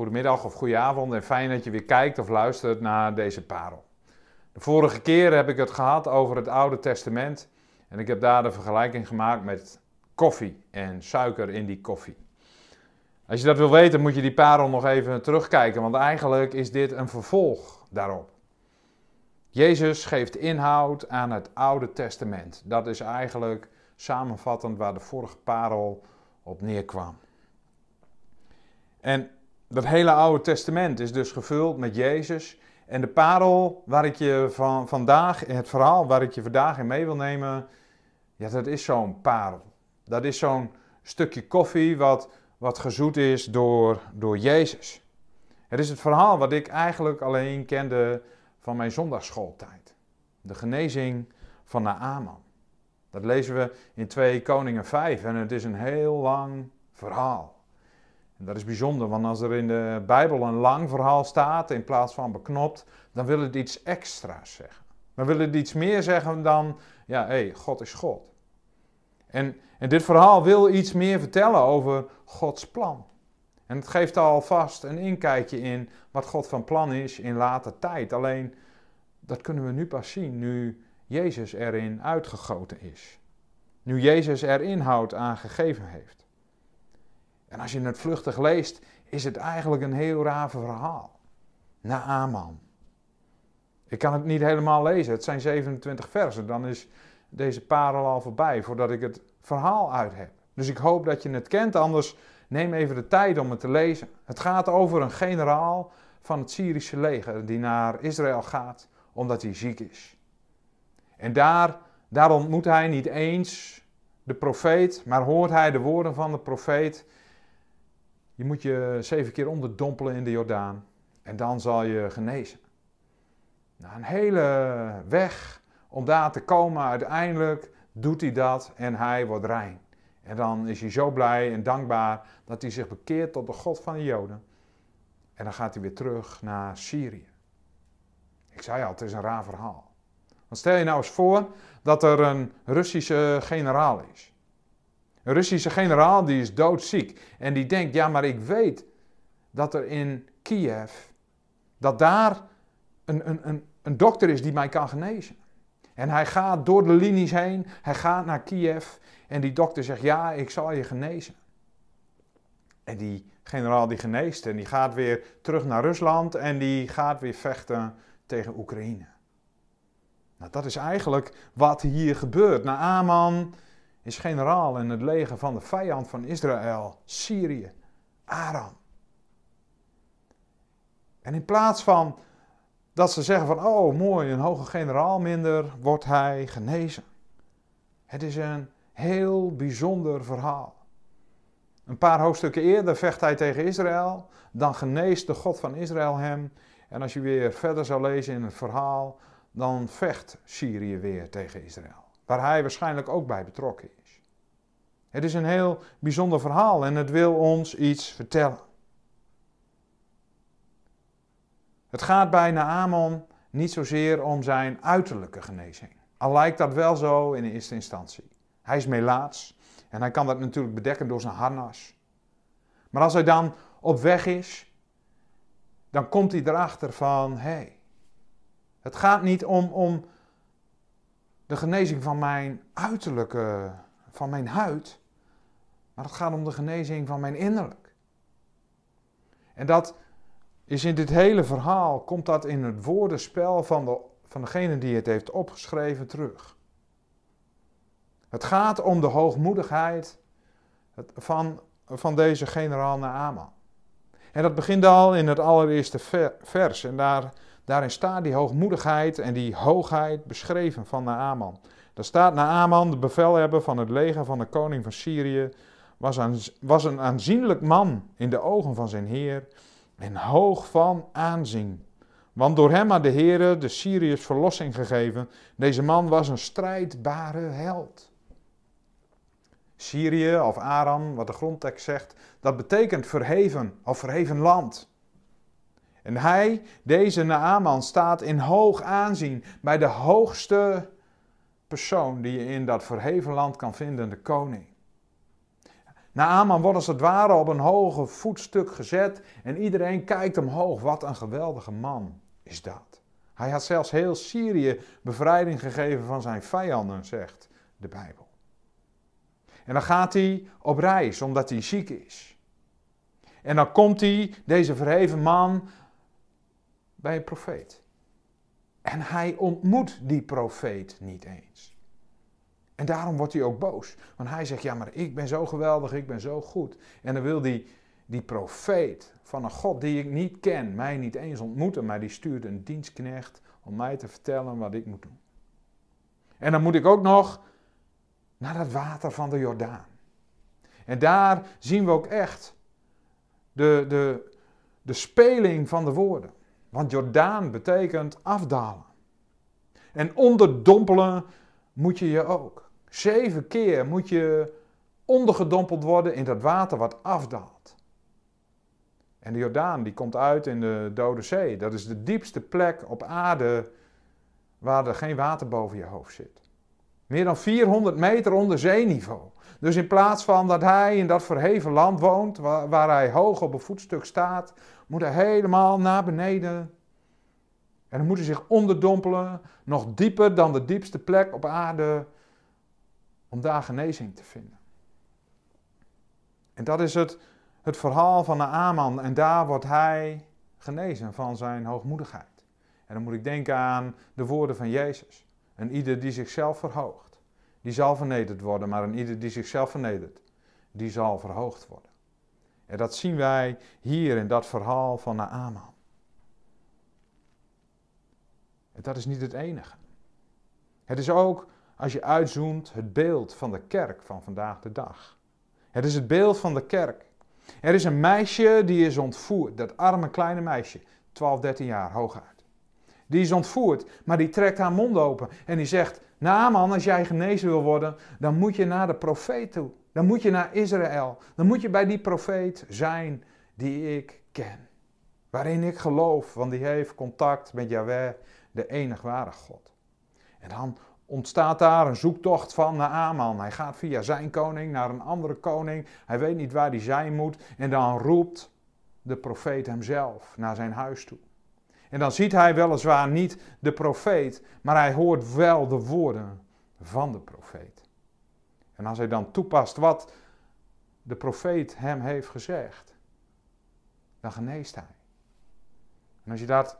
Goedemiddag of goedenavond en fijn dat je weer kijkt of luistert naar deze parel. De vorige keer heb ik het gehad over het Oude Testament en ik heb daar de vergelijking gemaakt met koffie en suiker in die koffie. Als je dat wil weten moet je die parel nog even terugkijken, want eigenlijk is dit een vervolg daarop. Jezus geeft inhoud aan het Oude Testament. Dat is eigenlijk samenvattend waar de vorige parel op neerkwam. En dat hele Oude Testament is dus gevuld met Jezus. En de parel waar ik je van vandaag, het verhaal waar ik je vandaag in mee wil nemen, ja, dat is zo'n parel. Dat is zo'n stukje koffie wat, wat gezoet is door, door Jezus. Het is het verhaal wat ik eigenlijk alleen kende van mijn zondagsschooltijd. De genezing van Naaman. Dat lezen we in 2 Koningen 5 en het is een heel lang verhaal. En dat is bijzonder, want als er in de Bijbel een lang verhaal staat in plaats van beknopt, dan wil het iets extra's zeggen. Dan wil het iets meer zeggen dan, ja, hé, hey, God is God. En, en dit verhaal wil iets meer vertellen over Gods plan. En het geeft alvast een inkijkje in wat God van plan is in later tijd. Alleen, dat kunnen we nu pas zien, nu Jezus erin uitgegoten is. Nu Jezus er inhoud aan gegeven heeft. En als je het vluchtig leest, is het eigenlijk een heel raar verhaal. Naaman. Ik kan het niet helemaal lezen, het zijn 27 versen. Dan is deze parel al voorbij voordat ik het verhaal uit heb. Dus ik hoop dat je het kent, anders neem even de tijd om het te lezen. Het gaat over een generaal van het Syrische leger die naar Israël gaat omdat hij ziek is. En daar, daar ontmoet hij niet eens de profeet, maar hoort hij de woorden van de profeet je moet je zeven keer onderdompelen in de Jordaan en dan zal je genezen. Nou, een hele weg om daar te komen, uiteindelijk doet hij dat en hij wordt rein. En dan is hij zo blij en dankbaar dat hij zich bekeert tot de God van de Joden. En dan gaat hij weer terug naar Syrië. Ik zei al, het is een raar verhaal. Want stel je nou eens voor dat er een Russische generaal is. Een Russische generaal die is doodziek en die denkt, ja maar ik weet dat er in Kiev, dat daar een, een, een, een dokter is die mij kan genezen. En hij gaat door de linies heen, hij gaat naar Kiev en die dokter zegt, ja ik zal je genezen. En die generaal die geneest en die gaat weer terug naar Rusland en die gaat weer vechten tegen Oekraïne. Nou, dat is eigenlijk wat hier gebeurt. Naaman is generaal in het leger van de vijand van Israël, Syrië, Aram. En in plaats van dat ze zeggen van, oh mooi, een hoge generaal minder, wordt hij genezen. Het is een heel bijzonder verhaal. Een paar hoofdstukken eerder vecht hij tegen Israël, dan geneest de God van Israël hem. En als je weer verder zou lezen in het verhaal, dan vecht Syrië weer tegen Israël waar hij waarschijnlijk ook bij betrokken is. Het is een heel bijzonder verhaal en het wil ons iets vertellen. Het gaat bij Naaman niet zozeer om zijn uiterlijke genezing. Al lijkt dat wel zo in eerste instantie. Hij is melaats en hij kan dat natuurlijk bedekken door zijn harnas. Maar als hij dan op weg is, dan komt hij erachter van, hé, hey, het gaat niet om, om de genezing van mijn uiterlijke, van mijn huid, maar het gaat om de genezing van mijn innerlijk. En dat is in dit hele verhaal, komt dat in het woordenspel van, de, van degene die het heeft opgeschreven terug. Het gaat om de hoogmoedigheid van, van deze generaal Naaman. En dat begint al in het allereerste vers. En daar Daarin staat die hoogmoedigheid en die hoogheid beschreven van Naaman. Daar staat Naaman, de bevelhebber van het leger van de koning van Syrië, was, was een aanzienlijk man in de ogen van zijn heer en hoog van aanzien. Want door hem had de Heere de Syriërs verlossing gegeven. Deze man was een strijdbare held. Syrië of Aram, wat de grondtekst zegt, dat betekent verheven of verheven land. En hij, deze Naaman, staat in hoog aanzien bij de hoogste persoon die je in dat verheven land kan vinden, de koning. Naaman wordt als het ware op een hoge voetstuk gezet en iedereen kijkt omhoog. Wat een geweldige man is dat. Hij had zelfs heel Syrië bevrijding gegeven van zijn vijanden, zegt de Bijbel. En dan gaat hij op reis omdat hij ziek is. En dan komt hij, deze verheven man, bij een profeet. En hij ontmoet die profeet niet eens. En daarom wordt hij ook boos. Want hij zegt, ja maar ik ben zo geweldig, ik ben zo goed. En dan wil die, die profeet van een God die ik niet ken, mij niet eens ontmoeten. Maar die stuurt een dienstknecht om mij te vertellen wat ik moet doen. En dan moet ik ook nog naar het water van de Jordaan. En daar zien we ook echt de, de, de speling van de woorden. Want Jordaan betekent afdalen. En onderdompelen moet je je ook. Zeven keer moet je ondergedompeld worden in dat water wat afdaalt. En de Jordaan die komt uit in de Dode Zee. Dat is de diepste plek op aarde waar er geen water boven je hoofd zit. Meer dan 400 meter onder zeeniveau. Dus in plaats van dat hij in dat verheven land woont, waar, waar hij hoog op een voetstuk staat, moet hij helemaal naar beneden. En dan moet hij zich onderdompelen, nog dieper dan de diepste plek op aarde, om daar genezing te vinden. En dat is het, het verhaal van Naaman. En daar wordt hij genezen van zijn hoogmoedigheid. En dan moet ik denken aan de woorden van Jezus. En ieder die zichzelf verhoogt, die zal vernederd worden. Maar een ieder die zichzelf vernedert, die zal verhoogd worden. En dat zien wij hier in dat verhaal van Naaman. En dat is niet het enige. Het is ook, als je uitzoomt, het beeld van de kerk van vandaag de dag. Het is het beeld van de kerk. Er is een meisje die is ontvoerd, dat arme kleine meisje, 12, 13 jaar hooguit. Die is ontvoerd, maar die trekt haar mond open en die zegt: Naaman, als jij genezen wil worden, dan moet je naar de profeet toe. Dan moet je naar Israël. Dan moet je bij die profeet zijn die ik ken. Waarin ik geloof, want die heeft contact met Yahweh, de enig ware God. En dan ontstaat daar een zoektocht van Naaman. Hij gaat via zijn koning naar een andere koning. Hij weet niet waar hij zijn moet. En dan roept de profeet hemzelf naar zijn huis toe. En dan ziet hij weliswaar niet de profeet, maar hij hoort wel de woorden van de profeet. En als hij dan toepast wat de profeet hem heeft gezegd, dan geneest hij. En als je dat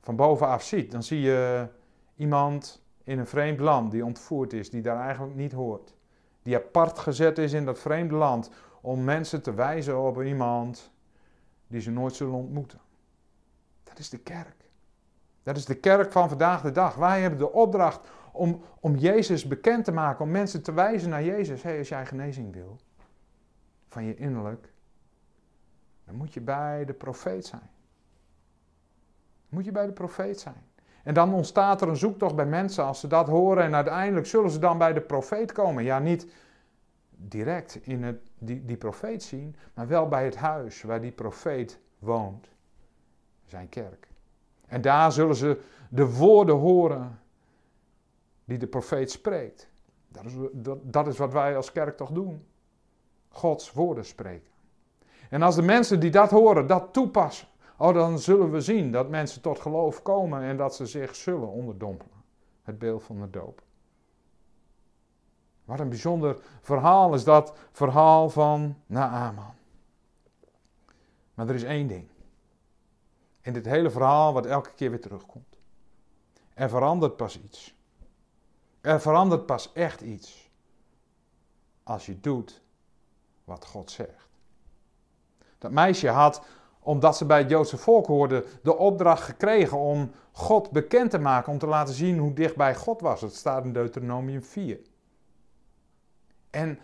van bovenaf ziet, dan zie je iemand in een vreemd land die ontvoerd is, die daar eigenlijk niet hoort. Die apart gezet is in dat vreemde land om mensen te wijzen op iemand die ze nooit zullen ontmoeten. Dat is de kerk. Dat is de kerk van vandaag de dag. Wij hebben de opdracht om, om Jezus bekend te maken, om mensen te wijzen naar Jezus. Hey, als jij genezing wil van je innerlijk, dan moet je bij de profeet zijn. Moet je bij de profeet zijn. En dan ontstaat er een zoektocht bij mensen als ze dat horen en uiteindelijk zullen ze dan bij de profeet komen. Ja, niet direct in het, die, die profeet zien, maar wel bij het huis waar die profeet woont. Zijn kerk. En daar zullen ze de woorden horen die de profeet spreekt. Dat is, dat, is wat wij als kerk toch doen. Gods woorden spreken. En als de mensen die dat horen, dat toepassen, Oh, dan zullen we zien dat mensen tot geloof komen en dat ze zich zullen onderdompelen. Het beeld van de doop. Wat een bijzonder verhaal is dat verhaal van Naaman. Maar er is één ding. In dit hele verhaal wat elke keer weer terugkomt. Er verandert pas iets. Er verandert pas echt iets. Als je doet wat God zegt. Dat meisje had omdat ze bij het Joodse volk hoorden, de opdracht gekregen om God bekend te maken, om te laten zien hoe dichtbij God was. Het staat in Deuteronomium 4. En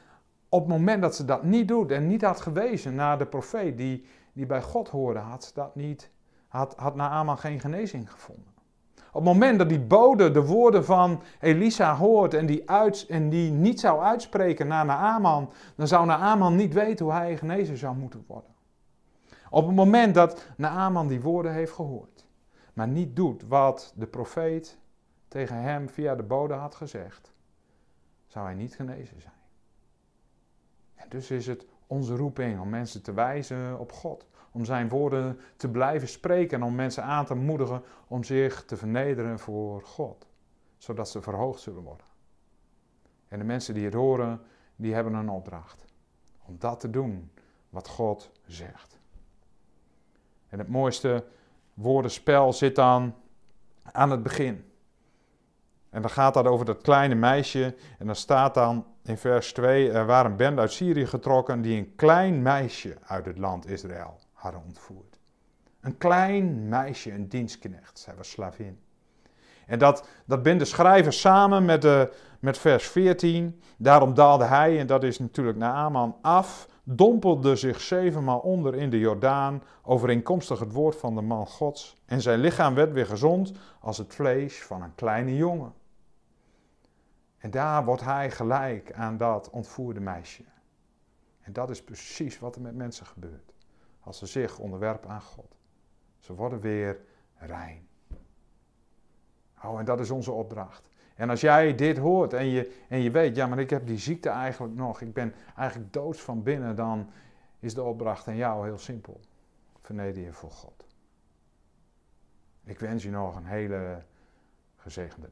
op het moment dat ze dat niet doet en niet had gewezen naar de profeet die, die bij God hoorde, had ze dat niet, had, had Naaman geen genezing gevonden. Op het moment dat die bode de woorden van Elisa hoort en die, uit, en die niet zou uitspreken naar Naaman, dan zou Naaman niet weten hoe hij genezen zou moeten worden. Op het moment dat Naaman die woorden heeft gehoord, maar niet doet wat de profeet tegen hem via de bode had gezegd, zou hij niet genezen zijn. Dus is het onze roeping om mensen te wijzen op God. Om zijn woorden te blijven spreken en om mensen aan te moedigen om zich te vernederen voor God. Zodat ze verhoogd zullen worden. En de mensen die het horen, die hebben een opdracht. Om dat te doen wat God zegt. En het mooiste woordenspel zit dan aan het begin. En dan gaat dat over dat kleine meisje. En dan staat dan in vers 2: Er waren een uit Syrië getrokken die een klein meisje uit het land Israël hadden ontvoerd. Een klein meisje, een dienstknecht. Zij was slavin. En dat, dat bindt de schrijver samen met, de, met vers 14. Daarom daalde hij, en dat is natuurlijk Naaman, af, dompelde zich zevenmaal onder in de Jordaan, overeenkomstig het woord van de man Gods. En zijn lichaam werd weer gezond als het vlees van een kleine jongen. En daar wordt hij gelijk aan dat ontvoerde meisje. En dat is precies wat er met mensen gebeurt. Als ze zich onderwerpen aan God. Ze worden weer rein. Oh, en dat is onze opdracht. En als jij dit hoort en je, en je weet, ja, maar ik heb die ziekte eigenlijk nog, ik ben eigenlijk doods van binnen, dan is de opdracht aan jou heel simpel. Verneder je voor God. Ik wens je nog een hele gezegende dag.